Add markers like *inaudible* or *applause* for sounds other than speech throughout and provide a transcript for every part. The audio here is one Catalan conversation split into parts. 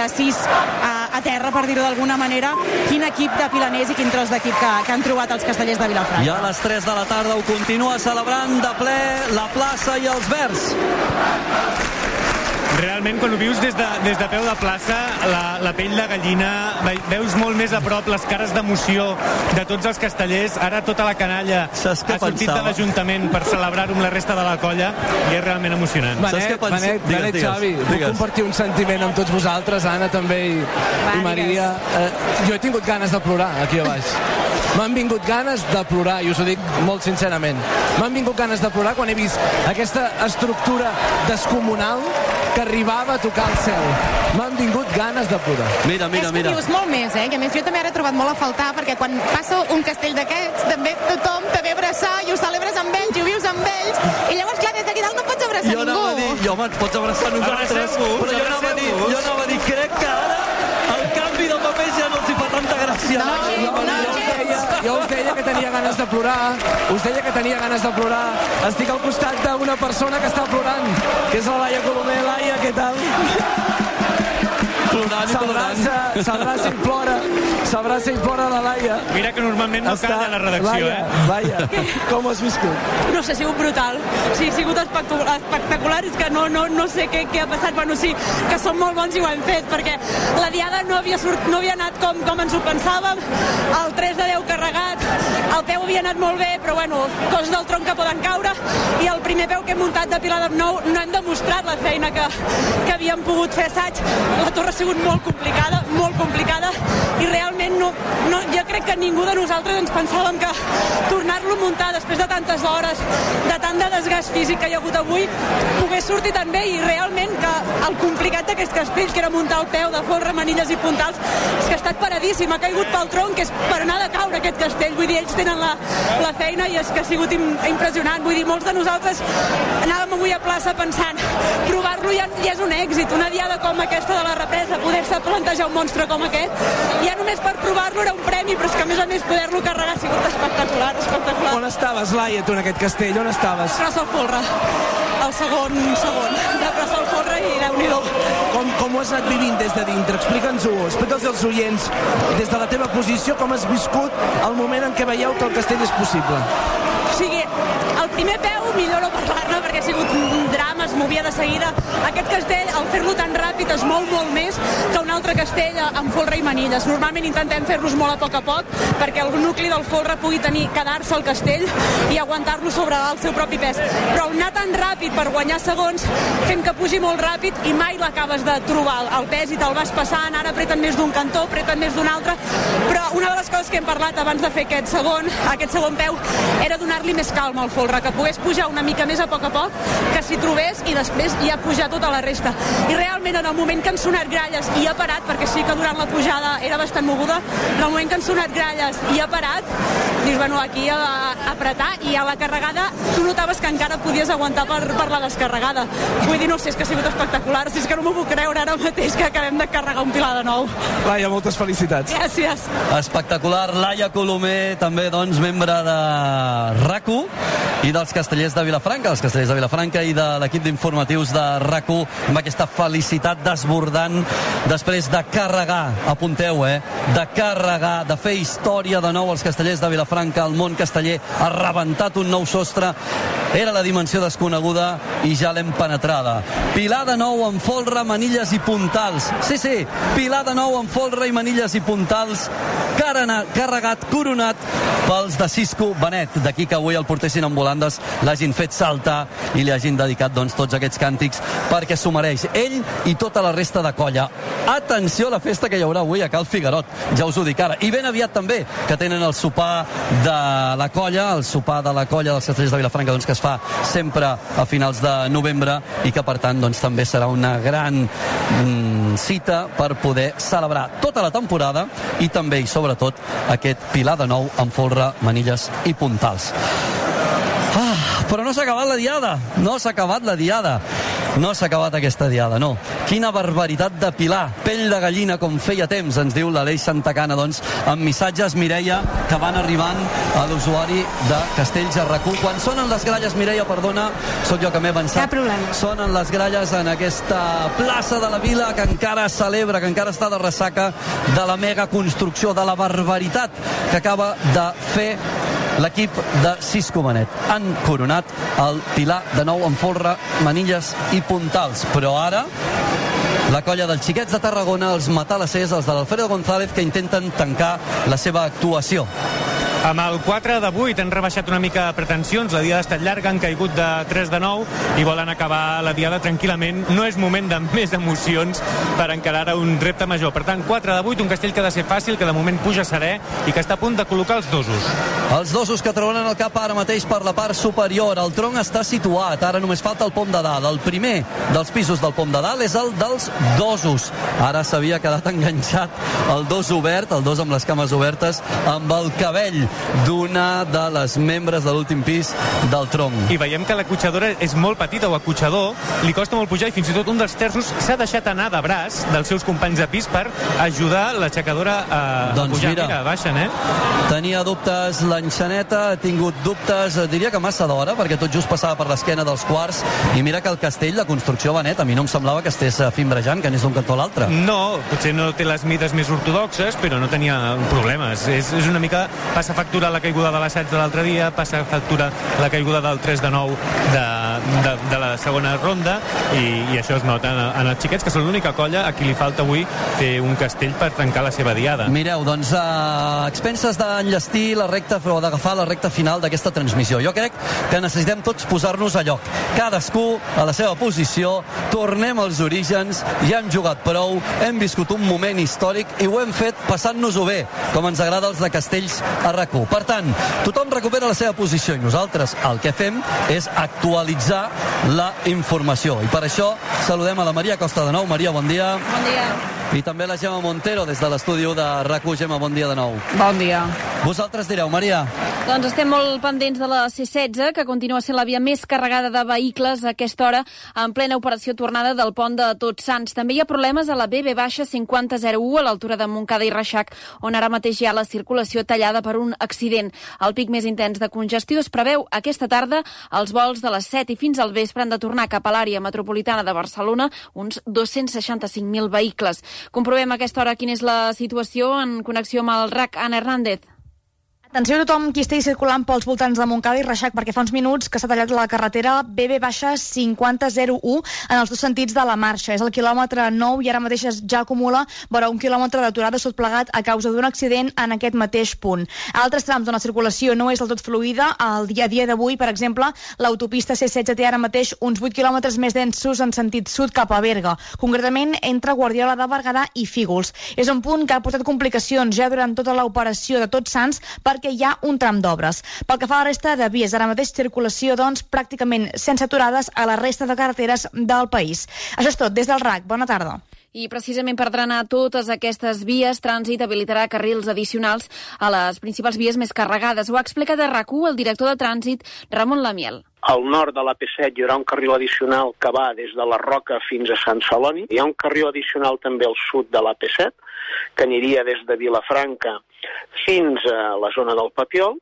de 6 a, a terra, per dir-ho d'alguna manera, quin equip de pilaners i quin tros d'equip que, que han trobat els castellers de Vilafranca. I a les 3 de la tarda ho continua celebrant de ple la plaça i els verds. Realment, quan ho vius des de, des de peu de plaça, la, la pell de gallina, veus molt més a prop les cares d'emoció de tots els castellers. Ara tota la canalla ha sortit pensava? de l'Ajuntament per celebrar-ho amb la resta de la colla i és realment emocionant. Benet, Saps què pensa? Benet, digues, Benet, digues, Xavi, digues. vull compartir un sentiment amb tots vosaltres, Anna també i, Va, i Maria. Eh, jo he tingut ganes de plorar aquí a baix. M'han vingut ganes de plorar, i us ho dic molt sincerament. M'han vingut ganes de plorar quan he vist aquesta estructura descomunal que arribava a tocar el cel. M'han vingut ganes de plorar. Mira, mira, és mira. És molt més, eh? Que a més jo també ara he trobat molt a faltar, perquè quan passa un castell d'aquests, també tothom te ve a abraçar i ho celebres amb ells i ho vius amb ells, i llavors, clar, des d'aquí dalt no pots abraçar jo ningú. Jo anava a dir, jo, home, ens pots abraçar nosaltres, però jo anava, a dir, jo anava a dir, crec que ara el canvi de paper ja no els hi fa tanta gràcia. No, no, no, no, deia, jo us deia que tenia ganes de plorar, us deia que tenia ganes de plorar. Estic al costat d'una persona que està plorant, que és la Laia Colomer. Laia, què tal? plorant i plorant. S'abraça i plora. S'abraça i plora la Laia. Mira que normalment no Està... calla la redacció, Laia, eh? Laia, com has viscut? No sé, ha sigut brutal. Sí, ha sigut espectacular, espectacular. És que no, no, no sé què, què ha passat. Bueno, sí, que som molt bons i ho hem fet, perquè la diada no havia, sort, no havia anat com, com ens ho pensàvem. El 3 de 10 carregat, el peu havia anat molt bé, però bueno, coses del tronc que poden caure. I el primer peu que hem muntat de Pilar de Nou no hem demostrat la feina que, que havíem pogut fer assaig. La torre ha sigut molt complicada, molt complicada, i realment no, no, jo crec que ningú de nosaltres ens pensàvem que tornar-lo a muntar després de tantes hores, de tant de desgast físic que hi ha hagut avui, pogués sortir tan bé i realment que el complicat d'aquest castell, que era muntar el peu de folre, manilles i puntals, és que ha estat paradíssim, ha caigut pel tronc, que és per anar de caure aquest castell, vull dir, ells tenen la, la feina i és que ha sigut im, impressionant, vull dir, molts de nosaltres anàvem avui a plaça pensant, provar-lo ja, ja és un èxit, una diada com aquesta de la represa, poder-se plantejar un monstre com aquest, ja només per provar-lo era un premi, però és que a més a més poder-lo carregar ha sigut espectacular, espectacular. On estaves, Laia, tu en aquest castell? On estaves? Plaça el Folre, el segon, segon, de el Folre i déu nhi com, com ho has anat vivint des de dintre? Explica'ns-ho, explica'ls als oients, des de la teva posició, com has viscut el moment en què veieu que el castell és possible. O sigui, el primer peu, millor no parlar-ne, perquè ha sigut un drama, es movia de seguida. Aquest castell, al fer-lo tan ràpid, es mou molt més que un altre castell amb folre i manilles. Normalment intentem fer-los molt a poc a poc, perquè el nucli del folre pugui tenir quedar-se al castell i aguantar-lo sobre el seu propi pes. Però anar tan ràpid per guanyar segons, fent que pugi molt ràpid i mai l'acabes de trobar el pes i te'l vas passant, ara apreten més d'un cantó, apreten més d'un altre, però una de les coses que hem parlat abans de fer aquest segon, aquest segon peu, era donar-li més calma al folre, que pogués pujar una mica més a poc a poc, que s'hi trobés i després ja pujar tota la resta. I realment en el moment que han sonat gralles i ha parat, perquè sí que durant la pujada era bastant moguda, en el moment que han sonat gralles i ha parat, dius, bueno, aquí a, a apretar i a la carregada tu notaves que encara podies aguantar per, per la descarregada. Vull dir, no sé, és que ha sigut espectacular, si és que no m'ho puc creure ara mateix que acabem de carregar un pilar de nou. Laia, moltes felicitats. Gràcies. Espectacular. Laia Colomer, també, doncs, membre de rac i dels castellers de Vilafranca, els castellers de Vilafranca i de l'equip d'informatius de rac amb aquesta felicitat desbordant després de carregar, apunteu, eh, de carregar, de fer història de nou als castellers de Vilafranca, el món casteller ha rebentat un nou sostre, era la dimensió desconeguda i ja l'hem penetrada. Pilar de nou amb folre, manilles i puntals. Sí, sí, Pilar de nou amb folre i manilles i puntals, carregat, coronat pels de Cisco Benet. D'aquí que avui el portessin amb volandes, l'hagin fet saltar i li hagin dedicat doncs, tots aquests càntics perquè s'ho mereix. Ell i tota la resta de colla. Atenció a la festa que hi haurà avui a Cal Figuerot, ja us ho dic ara. I ben aviat també, que tenen el sopar de la colla, el sopar de la colla dels castellers de Vilafranca, doncs, que es fa sempre a finals de novembre i que per tant doncs, també serà una gran mm, cita per poder celebrar tota la temporada i també i sobretot aquest Pilar de Nou amb folre, manilles i puntals. Ah, però no s'ha acabat la diada, no s'ha acabat la diada. No s'ha acabat aquesta diada, no. Quina barbaritat de Pilar, pell de gallina com feia temps, ens diu l'Aleix Santacana, doncs, amb missatges, Mireia, que van arribant a l'usuari de Castells a RAC1. Quan sonen les gralles, Mireia, perdona, sóc jo que m'he avançat. Cap problema. Sonen les gralles en aquesta plaça de la vila que encara celebra, que encara està de ressaca de la mega construcció, de la barbaritat que acaba de fer l'equip de Cisco Manet. Han coronat el Pilar de nou amb folre, manilles i puntals. Però ara la colla dels xiquets de Tarragona, els matalassers, els de l'Alfredo González, que intenten tancar la seva actuació. Amb el 4 de 8 han rebaixat una mica pretensions, la diada ha estat llarga, han caigut de 3 de 9 i volen acabar la diada tranquil·lament. No és moment de *laughs* més emocions per encarar un repte major. Per tant, 4 de 8, un castell que ha de ser fàcil, que de moment puja serè i que està a punt de col·locar els dosos. Els dosos que trauran el cap ara mateix per la part superior. El tronc està situat, ara només falta el pom de dalt. El primer dels pisos del pom de dalt és el dels dosos. Ara s'havia quedat *laughs* enganxat el dos obert, el dos amb les cames obertes, amb el cabell d'una de les membres de l'últim pis del tronc. I veiem que la cotxadora és molt petita, o acotxador, li costa molt pujar i fins i tot un dels terços s'ha deixat anar de braç dels seus companys de pis per ajudar l'aixecadora a, doncs a pujar. Mira, mira, baixen, eh? Tenia dubtes l'enxaneta, ha tingut dubtes, eh, diria que massa d'hora, perquè tot just passava per l'esquena dels quarts, i mira que el castell, la construcció va net, a mi no em semblava que estés eh, fimbrejant, que anés d'un cantó a l'altre. No, potser no té les mides més ortodoxes, però no tenia problemes. És, és una mica... Passa factura la caiguda de l'assaig de l'altre dia, passa factura la caiguda del 3 de 9 de, de, de la segona ronda, i, i això es nota en, en els xiquets, que són l'única colla a qui li falta avui fer un castell per tancar la seva diada. Mireu, doncs, a expenses d'enllestir la recta o d'agafar la recta final d'aquesta transmissió. Jo crec que necessitem tots posar-nos a lloc. Cadascú a la seva posició, tornem als orígens, ja hem jugat prou, hem viscut un moment històric i ho hem fet passant-nos-ho bé, com ens agrada els de Castells a Per tant, tothom recupera la seva posició i nosaltres el que fem és actualitzar la informació. I per això saludem a la Maria Costa de nou. Maria, bon dia. Bon dia. I també la Gemma Montero des de l'estudi de RAC1. Gemma, bon dia de nou. Bon dia. Vosaltres direu, Maria. Doncs estem molt pendents de la C-16, que continua sent la via més carregada de vehicles a aquesta hora, en plena operació tornada del pont de Tots Sants. També hi ha problemes a la BB-5001 a l'altura de Montcada i Reixac, on ara mateix hi ha la circulació tallada per un accident. El pic més intens de congestió es preveu aquesta tarda. Els vols de les 7 i fins al vespre han de tornar cap a l'àrea metropolitana de Barcelona, uns 265.000 vehicles. Comprovem a aquesta hora quina és la situació en connexió amb el RAC. Anna Hernández. Atenció a tothom qui estigui circulant pels voltants de Montcada i Reixac, perquè fa uns minuts que s'ha tallat la carretera BB-5001 en els dos sentits de la marxa. És el quilòmetre 9 i ara mateix ja acumula vora un quilòmetre d'aturada sot plegat a causa d'un accident en aquest mateix punt. A altres trams on la circulació no és del tot fluida, el dia a dia d'avui, per exemple, l'autopista C16 té ara mateix uns 8 quilòmetres més densos en sentit sud cap a Berga, concretament entre Guardiola de Berguedà i Fígols. És un punt que ha portat complicacions ja durant tota l'operació de Tots Sants per perquè hi ha un tram d'obres. Pel que fa a la resta de vies, ara mateix circulació, doncs, pràcticament sense aturades a la resta de carreteres del país. Això és tot. Des del RAC, bona tarda. I precisament per drenar totes aquestes vies, Trànsit habilitarà carrils addicionals a les principals vies més carregades. Ho ha explicat a rac el director de Trànsit, Ramon Lamiel. Al nord de l'AP7 hi haurà un carril addicional que va des de la Roca fins a Sant Celoni. Hi ha un carril addicional també al sud de l'AP7, que aniria des de Vilafranca fins a la zona del Papiol,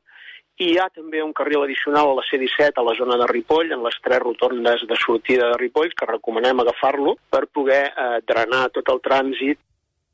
i hi ha també un carril addicional a la C-17 a la zona de Ripoll, en les tres rotondes de sortida de Ripoll, que recomanem agafar-lo per poder eh, drenar tot el trànsit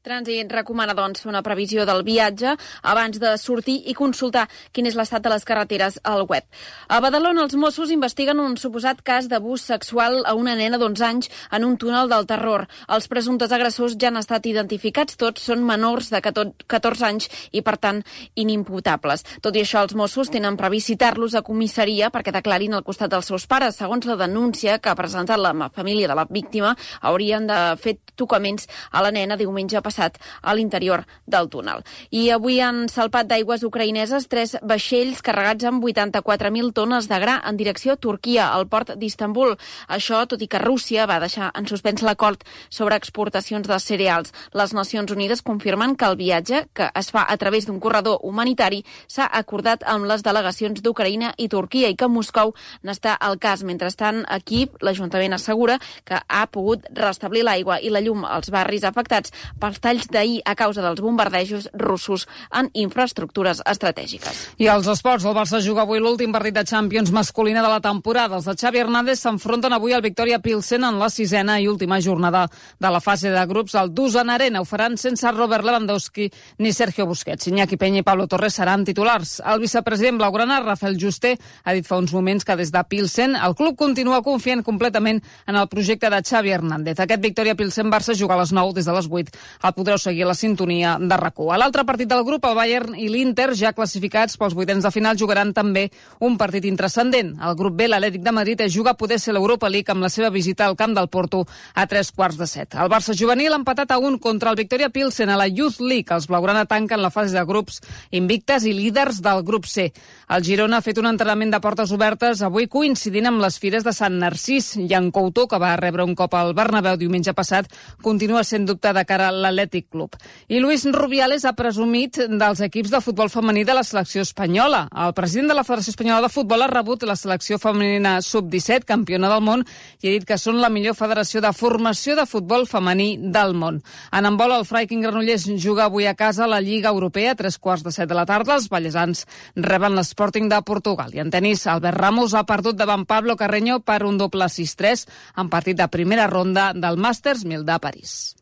Trànsit recomana, doncs, una previsió del viatge abans de sortir i consultar quin és l'estat de les carreteres al web. A Badalona, els Mossos investiguen un suposat cas d'abús sexual a una nena d'11 anys en un túnel del terror. Els presumptes agressors ja han estat identificats, tots són menors de 14 anys i, per tant, inimputables. Tot i això, els Mossos tenen previst citar-los a comissaria perquè declarin al costat dels seus pares. Segons la denúncia que ha presentat la família de la víctima, haurien de fer tocaments a la nena diumenge passat passat a l'interior del túnel. I avui han salpat d'aigües ucraïneses tres vaixells carregats amb 84.000 tones de gra en direcció a Turquia, al port d'Istanbul. Això, tot i que Rússia va deixar en suspens l'acord sobre exportacions de cereals. Les Nacions Unides confirmen que el viatge, que es fa a través d'un corredor humanitari, s'ha acordat amb les delegacions d'Ucraïna i Turquia i que Moscou n'està al cas. Mentrestant, aquí l'Ajuntament assegura que ha pogut restablir l'aigua i la llum als barris afectats pels talls d'ahir a causa dels bombardejos russos en infraestructures estratègiques. I als esports, el Barça juga avui l'últim partit de Champions masculina de la temporada. Els de Xavi Hernández s'enfronten avui al Victoria Pilsen en la sisena i última jornada de la fase de grups al Dusan Arena. Ho faran sense Robert Lewandowski ni Sergio Busquets. Iñaki Peña i Pablo Torres seran titulars. El vicepresident blaugrana, Rafael Juste, ha dit fa uns moments que des de Pilsen el club continua confiant completament en el projecte de Xavi Hernández. Aquest Victoria Pilsen-Barça juga a les 9 des de les 8. El podreu seguir a la sintonia de rac A l'altre partit del grup, el Bayern i l'Inter, ja classificats pels vuitens de final, jugaran també un partit intrascendent. El grup B, l'Atlètic de Madrid, es juga a poder ser l'Europa League amb la seva visita al camp del Porto a tres quarts de set. El Barça juvenil ha empatat a un contra el Victoria Pilsen a la Youth League. Els blaugrana tanquen la fase de grups invictes i líders del grup C. El Girona ha fet un entrenament de portes obertes avui coincidint amb les fires de Sant Narcís. Jan Couto, que va rebre un cop al Bernabéu diumenge passat, continua sent dubte de cara a l'Atlètic Club. I Luis Rubiales ha presumit dels equips de futbol femení de la selecció espanyola. El president de la Federació Espanyola de Futbol ha rebut la selecció femenina sub-17, campiona del món, i ha dit que són la millor federació de formació de futbol femení del món. En embol, el Freiking Granollers juga avui a casa a la Lliga Europea a tres quarts de set de la tarda. Els ballesans reben l'Sporting de Portugal. I en tenis, Albert Ramos ha perdut davant Pablo Carreño per un doble 6-3 en partit de primera ronda del Masters 1000 de París.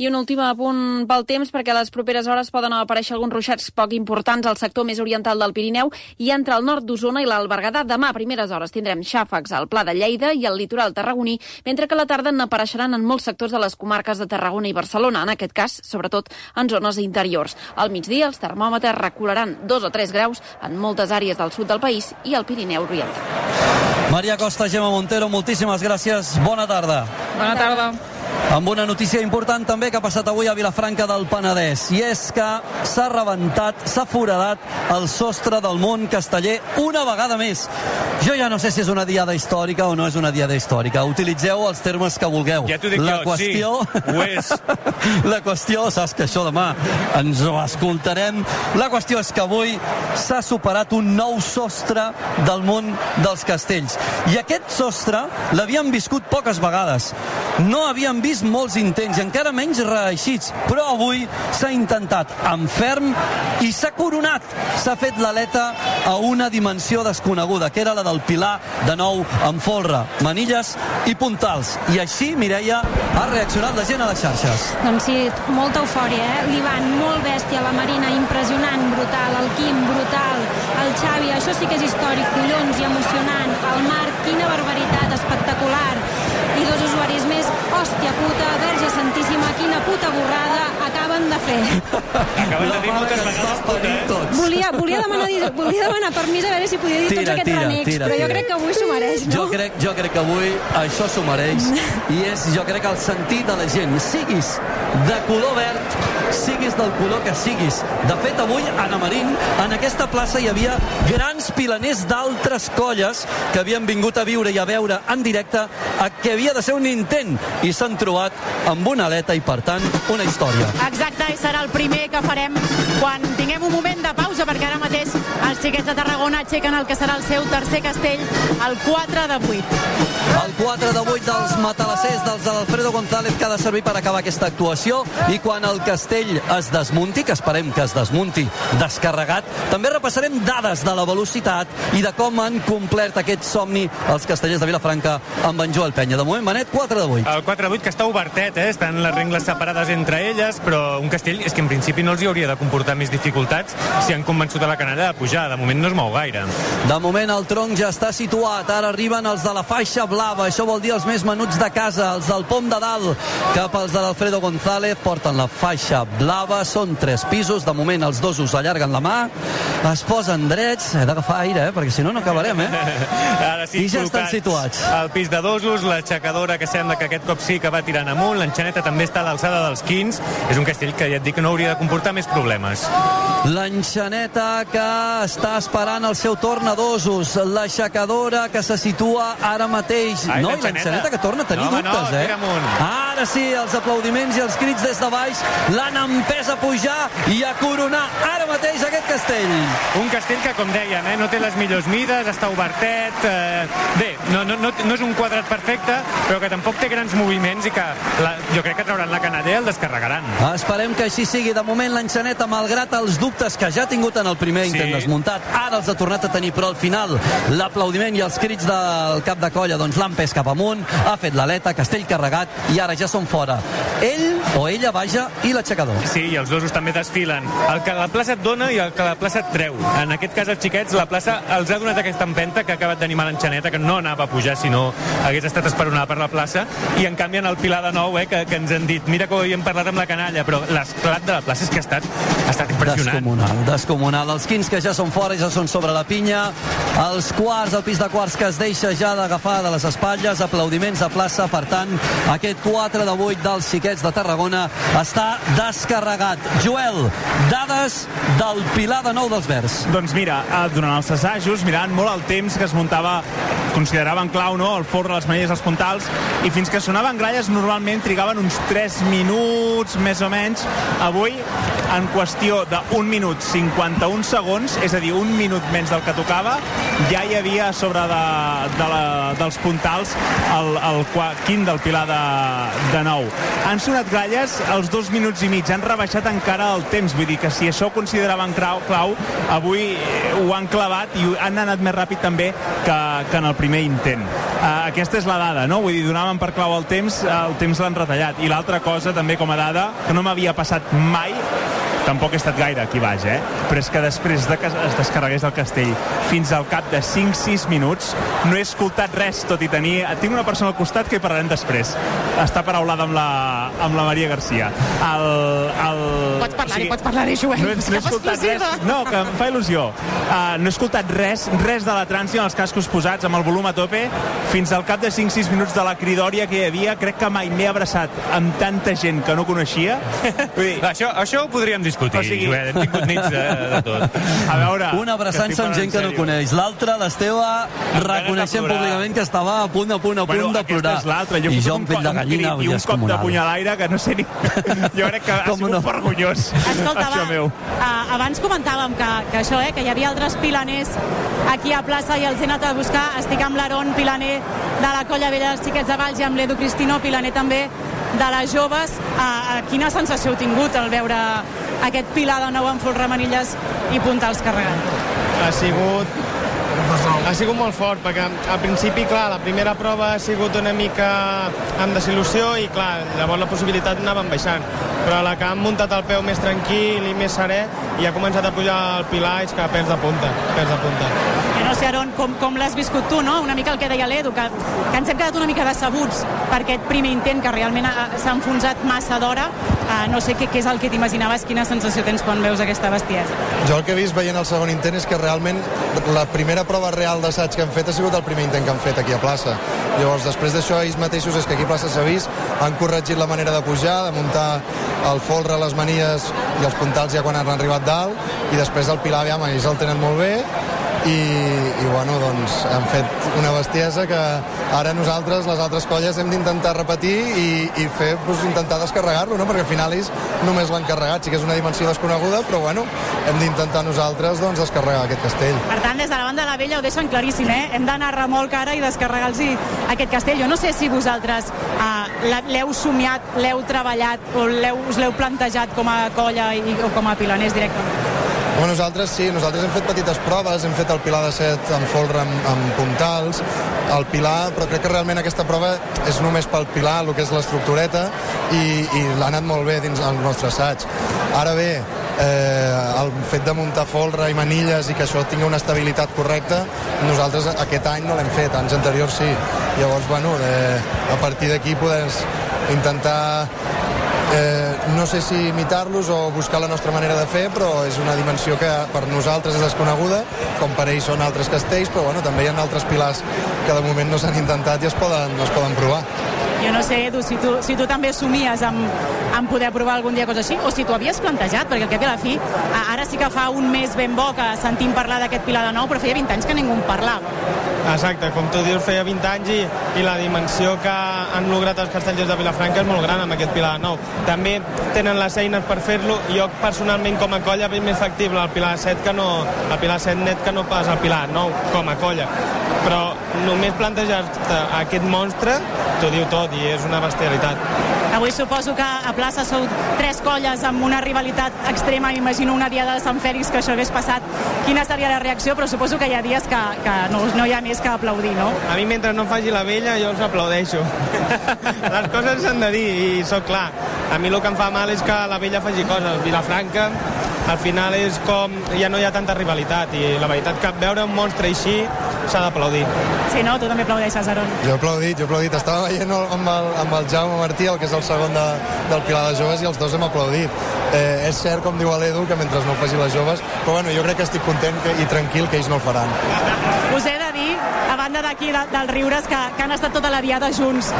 I un últim apunt pel temps, perquè a les properes hores poden aparèixer alguns ruixats poc importants al sector més oriental del Pirineu i entre el nord d'Osona i l'Albergada. Demà a primeres hores tindrem xàfecs al Pla de Lleida i al litoral tarragoní, mentre que a la tarda n'apareixeran en molts sectors de les comarques de Tarragona i Barcelona, en aquest cas, sobretot en zones interiors. Al migdia els termòmetres recularan 2 o 3 graus en moltes àrees del sud del país i al Pirineu Oriental. Maria Costa, Gemma Montero, moltíssimes gràcies. Bona tarda. Bona tarda amb una notícia important també que ha passat avui a Vilafranca del Penedès i és que s'ha rebentat, s'ha foradat el sostre del món casteller una vegada més. Jo ja no sé si és una diada històrica o no és una diada històrica. Utilitzeu els termes que vulgueu. Ja dic la jo, qüestió... sí, ho és. *laughs* la qüestió, saps que això demà ens ho escoltarem. La qüestió és que avui s'ha superat un nou sostre del món dels castells. I aquest sostre l'havíem viscut poques vegades. No havíem vist molts intents i encara menys reeixits, però avui s'ha intentat amb ferm i s'ha coronat. S'ha fet l'aleta a una dimensió desconeguda, que era la del Pilar, de nou amb folre, manilles i puntals. I així, Mireia, ha reaccionat la gent a les xarxes. Doncs sí, molta eufòria, eh? L'Ivan, molt bèstia, la Marina, impressionant, brutal, el Quim, brutal, el Xavi, això sí que és històric, collons i emocionant, el Marc, quina barbaritat, espectacular, dos usuaris més, hòstia puta, verge santíssima, quina puta borrada acaben de fer. Acaben de dir moltes vegades puta, eh? Volia, volia, demanar, volia demanar permís a veure si podia dir tira, tots aquests tira, renecs, tira, però jo tira. crec que avui s'ho mereix, no? Jo crec, jo crec que avui això s'ho mereix *laughs* i és, jo crec, el sentit de la gent. Siguis de color verd, siguis del color que siguis. De fet, avui, a Namarín, en aquesta plaça hi havia grans pilaners d'altres colles que havien vingut a viure i a veure en directe a que havia de ser un intent i s'han trobat amb una aleta i, per tant, una història. Exacte, i serà el primer que farem quan tinguem un moment de pausa, perquè ara mateix els xiquets de Tarragona aixequen el que serà el seu tercer castell, el 4 de 8. El 4 de 8 dels matalassers, dels de l'Alfredo González, que ha de servir per acabar aquesta actuació. I quan el castell es desmunti, que esperem que es desmunti descarregat, també repassarem dades de la velocitat i de com han complert aquest somni els castellers de Vilafranca amb en Joel Penya. De moment, Benet, 4 de 8. El 4 de 8 que està obertet, eh? estan les regles separades entre elles, però un castell és que en principi no els hi hauria de comportar més dificultats si han convençut a la canalla de pujar. De moment no es mou gaire. De moment el tronc ja està situat. Ara arriben els de la faixa blava. Això vol dir els més menuts de casa, els del pom de dalt, cap als de l'Alfredo González. Porten la faixa blava, són tres pisos, de moment els dos us allarguen la mà, es posen drets, he d'agafar aire, eh? perquè si no no acabarem, eh? *laughs* Ara sí, I ja estan situats. Al pis de dosos, l'aixecadora que sembla que aquest cop sí que va tirant amunt, l'enxaneta també està a l'alçada dels quins, és un castell que ja et dic que no hauria de comportar més problemes. L'enxaneta que està esperant el seu torn a dosos, l'aixecadora que se situa ara mateix. Ai, no, l'enxaneta. que torna a tenir No, home, no, dubtes, tira amunt. eh? Ara sí, els aplaudiments i els crits des de baix l'han empès a pujar i a coronar ara mateix aquest castell. Un castell que, com dèiem, eh, no té les millors mides, està obertet... Eh, bé, no, no, no, no és un quadrat perfecte, però que tampoc té grans moviments i que la, jo crec que trauran la canalla i el descarregaran. Esperem que així sigui. De moment l'enxaneta, malgrat els dubtes que ja ha tingut en el primer intent Sí. desmuntat, ara els ha tornat a tenir, però al final l'aplaudiment i els crits del cap de colla doncs l'han pes cap amunt, ha fet l'aleta, castell carregat i ara ja són fora. Ell o ella, vaja, i l'aixecador. Sí, i els dosos també desfilen. El que la plaça et dona i el que la plaça et treu. En aquest cas, els xiquets, la plaça els ha donat aquesta empenta que ha acabat d'animar l'enxaneta, que no anava a pujar si no hagués estat esperonada per la plaça, i en canvi en el Pilar de Nou, eh, que, que ens han dit, mira que ho havíem parlat amb la canalla, però l'esclat de la plaça és que ha estat, ha estat impressionant. Descomunal, descomunal. Els quins que ja són fora, ja són sobre la pinya. Els quarts, el pis de quarts que es deixa ja d'agafar de les espatlles. Aplaudiments a plaça. Per tant, aquest 4 de 8 dels xiquets de Tarragona està descarregat. Joel, dades del Pilar de Nou dels Verds. Doncs mira, eh, durant els assajos, mirant molt el temps que es muntava, consideraven clau, no?, el forre, les manilles, els puntals, i fins que sonaven gralles normalment trigaven uns 3 minuts, més o menys. Avui, en qüestió d'un minut 51 segons, és a dir, un minut menys del que tocava, ja hi havia a sobre de, de la, dels puntals el, el quint del Pilar de, de nou. Han sonat gralles els dos minuts i mig, han rebaixat encara el temps, vull dir que si això ho consideraven clau, clau avui eh, ho han clavat i han anat més ràpid també que, que en el primer intent. Uh, aquesta és la dada, no? Vull dir, donaven per clau el temps, el temps l'han retallat. I l'altra cosa, també com a dada, que no m'havia passat mai, tampoc he estat gaire aquí baix, eh? Però és que després de que es descarregués el castell fins al cap de 5-6 minuts no he escoltat res, tot i tenir... Tinc una persona al costat que hi parlarem després. Està paraulada amb la, amb la Maria Garcia. El, el... Pots parlar-hi, pots parlar-hi, Joel. No he, no he escoltat res. No, que em fa il·lusió. Uh, no he escoltat res, res de la trànsia amb els cascos posats, amb el volum a tope, fins al cap de 5-6 minuts de la cridòria que hi havia. Crec que mai m'he abraçat amb tanta gent que no coneixia. Vull dir, Això, això ho podríem discutir, O sigui- Joel, hem tingut nits de, de tot. a veure... Una abraçant estic amb gent que no coneix. L'altra, l'Esteve, reconeixent públicament que estava a punt, a punt, a punt Bueno, de aquesta plorar. és l'altra. Jo I jo amb pell de un gallina i un cop de descomunal. punyalaire que no sé ni... *laughs* Jo crec que ha sigut no? vergonyós. Escolta, això va, meu. uh, abans comentàvem que, que això, eh, que hi havia altres pilaners aquí a plaça i els he anat a buscar. Estic amb l'Aaron, pilaner de la Colla Vella dels Xiquets de Valls, i amb l'Edu Cristino, pilaner també de les joves. Uh, uh, quina sensació heu tingut al veure aquest pilar de nou amb folre manilles i puntals carregant? ha sigut ha sigut molt fort, perquè al principi, clar, la primera prova ha sigut una mica amb desil·lusió i, clar, llavors la possibilitat anava baixant. Però la que han muntat el peu més tranquil i més serè i ha començat a pujar el pilar, és que pèls de punta, pèls de punta. Jo no sé, Aaron, com, com l'has viscut tu, no? Una mica el que deia l'Edu, que, que ens hem quedat una mica decebuts per aquest primer intent que realment ha- s'ha enfonsat massa d'hora. No sé què, què és el que t'imaginaves, quina sensació tens quan veus aquesta bestiesa. Jo el que he vist veient el segon intent és que realment la primera prova real d'assaig que han fet ha sigut el primer intent que han fet aquí a plaça. Llavors, després d'això, ells mateixos, és que aquí a plaça s'ha vist, han corregit la manera de pujar, de muntar el folre, les manies i els puntals ja quan han arribat dalt, i després el Pilar, aviam, ells el tenen molt bé, i, i bueno, doncs han fet una bestiesa que ara nosaltres, les altres colles, hem d'intentar repetir i, i fer, doncs, intentar descarregar-lo, no? perquè al final ells només l'han carregat, sí que és una dimensió desconeguda, però bueno, hem d'intentar nosaltres doncs, descarregar aquest castell. Per tant, des de la banda de la vella ho deixen claríssim, eh? Hem d'anar a remolc ara i descarregar-los aquest castell. Jo no sé si vosaltres uh, l'heu somiat, l'heu treballat o us l'heu plantejat com a colla i, o com a pilaners directament. Home, nosaltres sí, nosaltres hem fet petites proves, hem fet el Pilar de set amb folre, amb, amb puntals, el Pilar, però crec que realment aquesta prova és només pel Pilar, el que és l'estructureta, i, i l'ha anat molt bé dins el nostre assaig. Ara bé, eh, el fet de muntar folre i manilles i que això tingui una estabilitat correcta, nosaltres aquest any no l'hem fet, anys anteriors sí. Llavors, bueno, eh, a partir d'aquí poder intentar Eh, no sé si imitar-los o buscar la nostra manera de fer, però és una dimensió que per nosaltres és desconeguda, com per ells són altres castells, però bueno, també hi ha altres pilars que de moment no s'han intentat i es poden, no es poden provar. Jo no sé, Edu, si tu, si tu també somies amb, amb poder provar algun dia cosa així, o si t'ho havies plantejat, perquè al cap i a la fi, ara sí que fa un mes ben bo que sentim parlar d'aquest Pilar de nou, però feia 20 anys que ningú en parlava. Exacte, com tu dius, feia 20 anys i, i la dimensió que han lograt els castellers de Vilafranca és molt gran amb aquest Pilar de Nou. També tenen les eines per fer-lo. Jo personalment com a colla veig més factible el Pilar 7 que no, el Pilar 7 net que no pas el Pilar 9 com a colla. Però només plantejar-te aquest monstre t'ho diu tot i és una bestialitat. Avui suposo que a plaça sou tres colles amb una rivalitat extrema. Imagino una diada de Sant Fèlix que això hagués passat. Quina seria la reacció? Però suposo que hi ha dies que, que no, no hi ha més que aplaudir, no? A mi mentre no faci la vella jo els aplaudeixo. *laughs* Les coses s'han de dir i sóc clar. A mi el que em fa mal és que la vella faci coses. Vilafranca al final és com ja no hi ha tanta rivalitat i la veritat que veure un monstre així s'ha d'aplaudir. Sí, no? Tu també aplaudeixes, Aron. Jo he aplaudit, jo he aplaudit. Estava veient amb el, amb el Jaume Martí, el que és el segon de, del Pilar de Joves, i els dos hem aplaudit. Eh, és cert, com diu l'Edu, que mentre no ho faci les joves, però bueno, jo crec que estic content que, i tranquil que ells no el faran. Us he de dir, a banda d'aquí de, dels riures, que, que han estat tota la diada junts.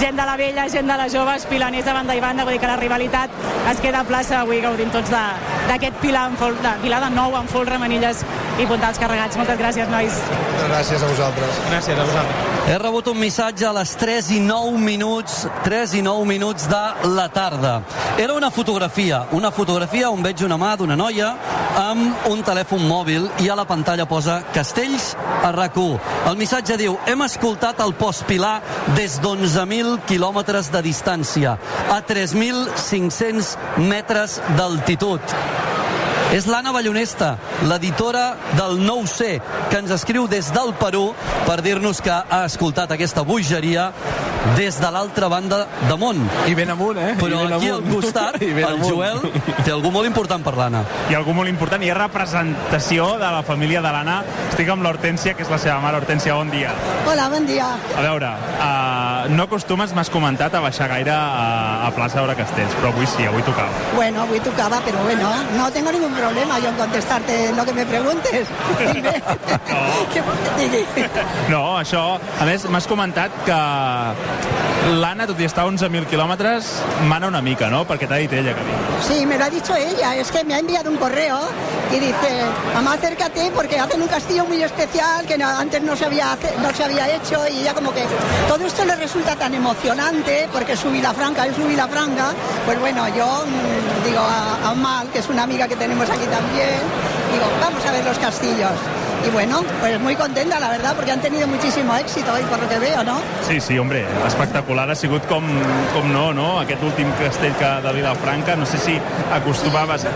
Gent de la vella, gent de les joves, pilaners de banda i banda, vull dir que la rivalitat es queda a plaça avui gaudint tots d'aquest Pilar, en fol, de, Pilar de nou amb folre, manilles i puntals carregats. Moltes gràcies, nois. Gràcies a vosaltres. Gràcies a vosaltres. He rebut un missatge a les 3 i 9 minuts, 3 i 9 minuts de la tarda. Era una fotografia, una fotografia on veig una mà d'una noia amb un telèfon mòbil i a la pantalla posa Castells a rac El missatge diu, hem escoltat el postpilar des d'11.000 quilòmetres de distància, a 3.500 metres d'altitud. És l'Anna Ballonesta, l'editora del Nou C, que ens escriu des del Perú per dir-nos que ha escoltat aquesta bogeria des de l'altra banda de món. I ben amunt, eh? Però ben aquí amunt. al costat, *laughs* el amunt. Joel té algú molt important per l'Anna. Hi ha algú molt important, hi ha representació de la família de l'Anna. Estic amb l'Hortència, que és la seva mare. Hortència, bon dia. Hola, bon dia. A veure, uh, no acostumes, m'has comentat, a baixar gaire a, a plaça Aura Castells, però avui sí, avui tocava. Bueno, avui tocaba, pero bueno, no tengo ningún problema yo en contestarte lo que me preguntes. *laughs* Dime. *laughs* ¿Qué vols que digui? *laughs* No, això... A més, m'has comentat que l'Anna, tot i estar a 11.000 quilòmetres, mana una mica, no? Perquè t'ha dit ella que Sí, me lo ha dicho ella. Es que me ha enviado un correo y dice, mamá, acércate porque hacen un castillo muy especial que no- antes no se, había, no se había hecho y ella como que todo esto le resulta tan emocionante porque su Vilafranca es su Vilafranca. Pues bueno, yo mm, digo a, a Mal, que es una amiga que tenemos aquí también, digo, vamos a ver los castillos. Y bueno, pues muy contenta, la verdad, porque han tenido muchísimo éxito hoy, por lo que veo, ¿no? Sí, sí, hombre, espectacular ha sigut com, com no, no? Aquest últim castell que de Vilafranca, no sé si acostumaves a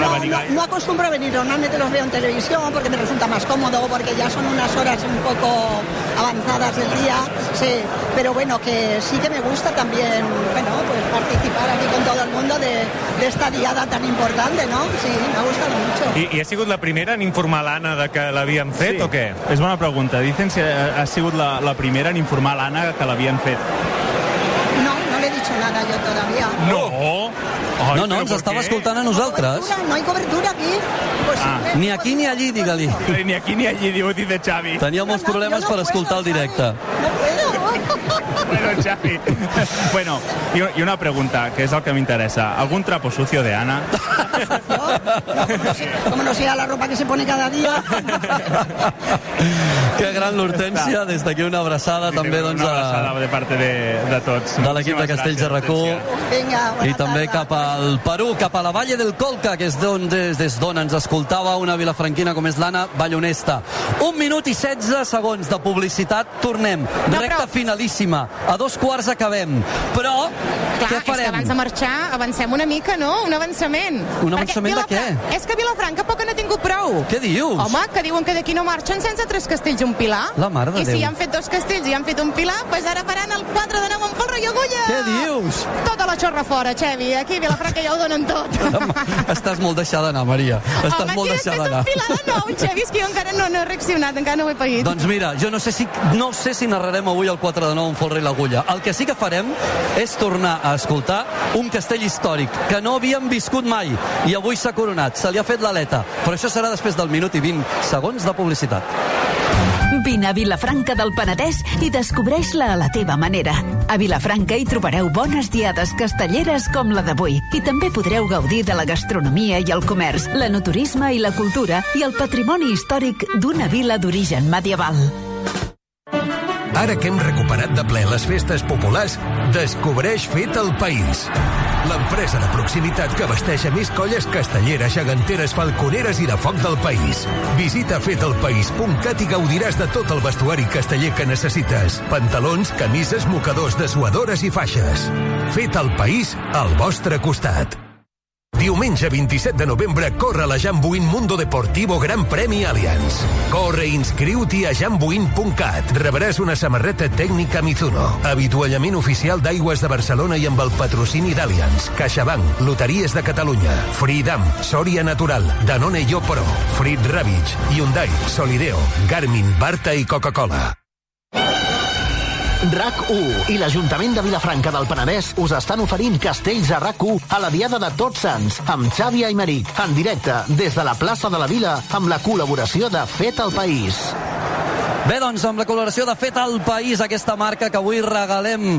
No, venir no, gaire. no acostumbro a venir, normalmente los veo en televisión porque me resulta más cómodo, porque ya son unas horas un poco avanzadas del día, sí, pero bueno, que sí que me gusta también, bueno, pues participar aquí con todo el mundo de, de esta diada tan importante, ¿no? Sí, me ha gustado mucho. I, I ha sigut la primera en informar l'Anna de que l'havien fet Sí. o què? És bona pregunta. Dicen si ha, ha sigut la, la primera en informar l'Anna que l'havien fet. No, no le he dicho nada yo todavía. No! Ai, No, no, ens estava què? escoltant a nosaltres. Cobertura, no hay cobertura aquí. Pues Ah, sí, Ni aquí ni allí, digue-li. Ni aquí ni allí, diu de Xavi. Tenia molts problemes per escoltar el directe. no puedo. Bueno, Xavi. bueno, i, una pregunta, que és el que m'interessa. Algun trapo sucio de Ana? Como *laughs* no sea la ropa que se pone cada día. Que gran l'Hortència, des d'aquí una abraçada també doncs, Una abraçada a, de parte de, de tots. de l'equip de Castells de Racó i també tarda. cap al Perú, cap a la Valle del Colca, que és d'on des, des d'on ens escoltava una vilafranquina com és l'Anna Ballonesta. Un minut i 16 segons de publicitat, tornem. No, Recta però- finalíssima. A dos quarts acabem. Però, Clar, què és que farem? abans de marxar avancem una mica, no? Un avançament. Un Perquè avançament de Vilafran- què? És que Vilafranca poc n'ha tingut prou. Què dius? Home, que diuen que d'aquí no marxen sense tres castells i un pilar. La mare de I si Déu. han fet dos castells i han fet un pilar, doncs ara faran el 4 de 9 amb folre i agulla. Què dius? Tota la xorra fora, Xevi. Aquí a Vilafranca ja ho donen tot. *laughs* Estàs molt deixada d'anar, Maria. Estàs Home, molt deixada fet d'anar. un pilar de nou, *laughs* Xevi, és que jo encara no, no he reaccionat, encara no ho he paït. Doncs mira, jo no sé si, no sé si narrarem avui el 4 de 9 folre i l'agulla. El que sí que farem és tornar a escoltar un castell històric que no havíem viscut mai i avui s'ha coronat, se li ha fet l'aleta, però això serà després del minut i 20 segons de publicitat. Vine a Vilafranca del Penedès i descobreix-la a la teva manera. A Vilafranca hi trobareu bones diades castelleres com la d'avui i també podreu gaudir de la gastronomia i el comerç, l'enoturisme i la cultura i el patrimoni històric d'una vila d'origen medieval. Ara que hem recuperat de ple les festes populars, descobreix Fet el País. L'empresa de proximitat que vesteix a més colles castelleres, geganteres, falconeres i de foc del país. Visita fetelpaís.cat i gaudiràs de tot el vestuari casteller que necessites. Pantalons, camises, mocadors, dessuadores i faixes. Fet el País al vostre costat. Diumenge 27 de novembre corre la Jambuin Mundo Deportivo Gran Premi Allianz. Corre i inscriu-t'hi a jambuin.cat. Rebràs una samarreta tècnica Mizuno, avituallament oficial d'Aigües de Barcelona i amb el patrocini d'Allianz, CaixaBank, Loteries de Catalunya, Freedom, Sòria Natural, Danone Yo Pro, Frit Ravage, Hyundai, Solideo, Garmin, Barta i Coca-Cola. RAC1 i l'Ajuntament de Vilafranca del Penedès us estan oferint castells a RAC1 a la Diada de Tots Sants amb Xavi Aymeric en directe des de la plaça de la Vila amb la col·laboració de Fet al País. Bé, doncs, amb la col·laboració de Fet al País, aquesta marca que avui regalem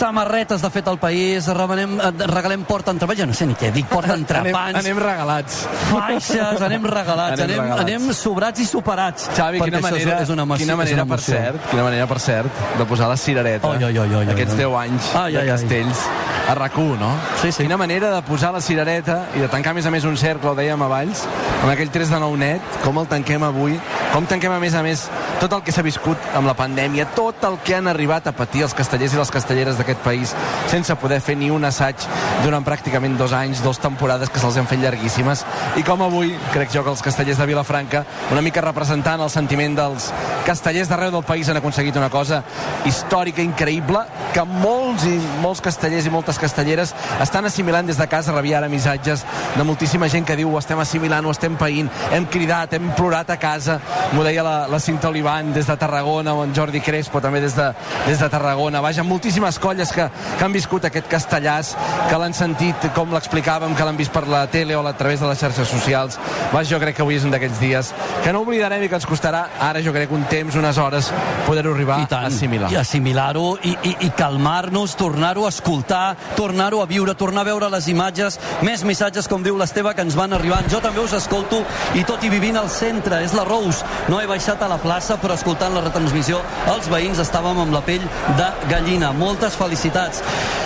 samarretes de Fet al País, regalem, regalem porta entrepans, jo no sé ni què dic, porta *laughs* entrepans. Anem, anem regalats. Faixes, anem regalats, anem, anem, regalats. anem sobrats i superats. Xavi, quina manera, és, una emoció, quina manera per cert, quina manera per cert de posar la cirereta. Oi, oi, oi, oi, Aquests oi. 10 anys Ai, de ai, ai. A RAC1, no? Sí, sí. Quina manera de posar la cirereta i de tancar a més a més un cercle, ho dèiem a Valls, amb aquell 3 de 9 net, com el tanquem avui, com tanquem a més a més tot el que s'ha viscut amb la pandèmia, tot el que han arribat a patir els castellers i les castelleres d'aquest país sense poder fer ni un assaig durant pràcticament dos anys, dos temporades que se'ls han fet llarguíssimes i com avui crec jo que els castellers de Vilafranca una mica representant el sentiment dels castellers d'arreu del país han aconseguit una cosa històrica, increïble que molts i molts castellers i moltes castelleres estan assimilant des de casa rebia ara missatges de moltíssima gent que diu ho estem assimilant, ho estem païnt hem cridat, hem plorat a casa m'ho deia la, la Cinta Olivan des de Tarragona o en Jordi Crespo també des de, des de Tarragona, vaja, moltíssimes colles que, que han viscut aquest castellàs que l'han sentit, com l'explicàvem que l'han vist per la tele o a través de les xarxes socials. Vaja, jo crec que avui és un d'aquests dies que no oblidarem i que ens costarà ara jo crec un temps, unes hores poder-ho arribar I tant, a assimilar. I assimilar-ho i, i, i calmar-nos, tornar-ho a escoltar, tornar-ho a viure, tornar a veure les imatges, més missatges, com diu l'Esteve, que ens van arribant. Jo també us escolto i tot i vivint al centre, és la Rose. No he baixat a la plaça, però escoltant la retransmissió, els veïns estàvem amb la pell de gallina. Moltes felicitats.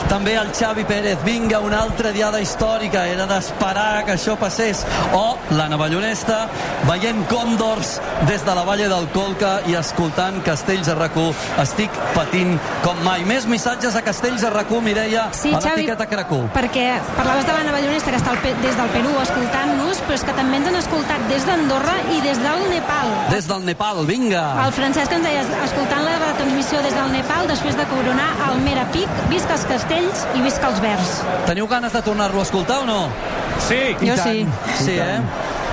També el Xavi Pérez, vinga, una altra diada històrica, era d'esperar que això passés. O la Navallonesta, veient còndors des de la Valle del Colca i escoltant Castells a rac estic patint com mai. Més missatges a Castells a rac Mireia, Sí, a Xavi, l'etiqueta Cracó. perquè parlaves de la Navallonesta que està al, Pe- des del Perú escoltant-nos, però és que també ens han escoltat des d'Andorra i des del Nepal. Des del Nepal, vinga! El Francesc ens deia, escoltant la transmissió des del Nepal, després de coronar el Merapic, visca els castells i visca els verds. Teniu ganes de tornar-lo a escoltar o no? Sí. Jo sí. Sí, eh?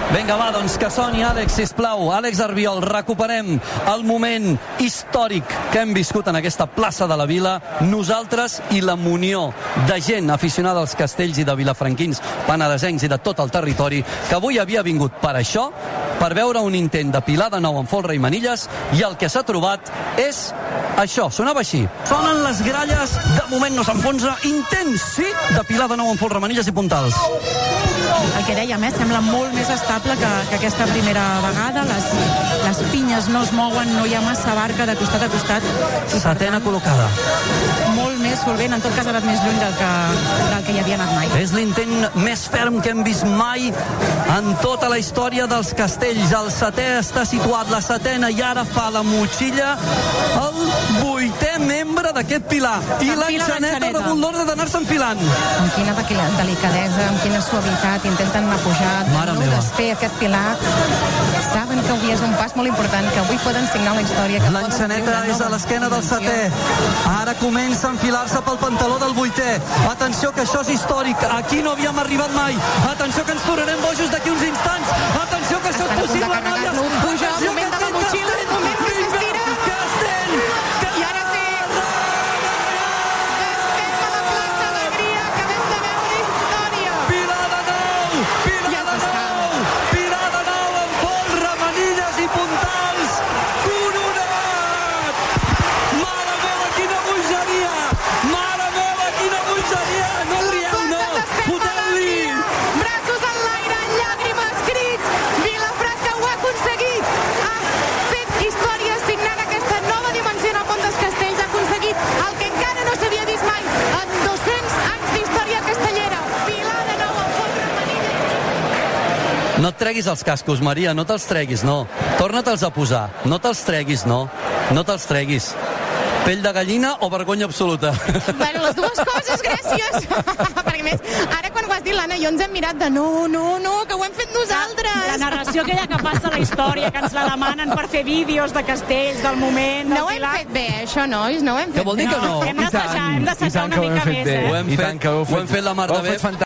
Vinga, va, doncs que soni Àlex, sisplau. Àlex Arbiol, recuperem el moment històric que hem viscut en aquesta plaça de la Vila, nosaltres i la munió de gent aficionada als castells i de vilafranquins, penedesencs i de tot el territori, que avui havia vingut per això, per veure un intent de pilar de nou en folre i manilles, i el que s'ha trobat és això, sonava així. Sonen les gralles, de moment no s'enfonsa, intent, sí, de pilar de nou en folre, manilles i puntals. El que dèiem, eh, sembla molt més estable que, que aquesta primera vegada. Les, les pinyes no es mouen, no hi ha massa barca de costat a costat. Setena col·locada. Molt més solvent, en tot cas ha anat més lluny del que, del que hi havia anat mai. És l'intent més ferm que hem vist mai en tota la història dels castells. El setè està situat, la setena, i ara fa la motxilla el vuitè membre d'aquest pilar. I l'enxaneta ha rebut l'ordre d'anar-se enfilant. amb quina delicadesa, amb quina suavitat intenten anar pujat, Mare no meva. desfer aquest pilar. Saben que avui és un pas molt important, que avui poden signar la història. L'enxaneta és a l'esquena del setè. Ara comença a enfilar-se pel pantaló del vuitè. Atenció, que això és històric. Aquí no havíem arribat mai. Atenció, que ens tornarem bojos d'aquí uns instants. Atenció, que això Estan és possible, noies. Puja, treguis els cascos, Maria, no te'ls treguis, no. Torna-te'ls a posar. No te'ls treguis, no. No te'ls treguis. Pell de gallina o vergonya absoluta? *laughs* Bueno, les dues coses, gràcies. *laughs* Perquè més, ara quan ho has dit, l'Anna i jo ens hem mirat de no, no, no, que ho hem fet nosaltres. La narració aquella que passa a la història, que ens la demanen per fer vídeos de castells, del moment... No ho hem fet bé, això, nois, no ho hem fet Què vol dir que no? Hem d'assajar, hem d'assajar una mica més, eh? Ho hem fet, ho hem fet la mar de bé.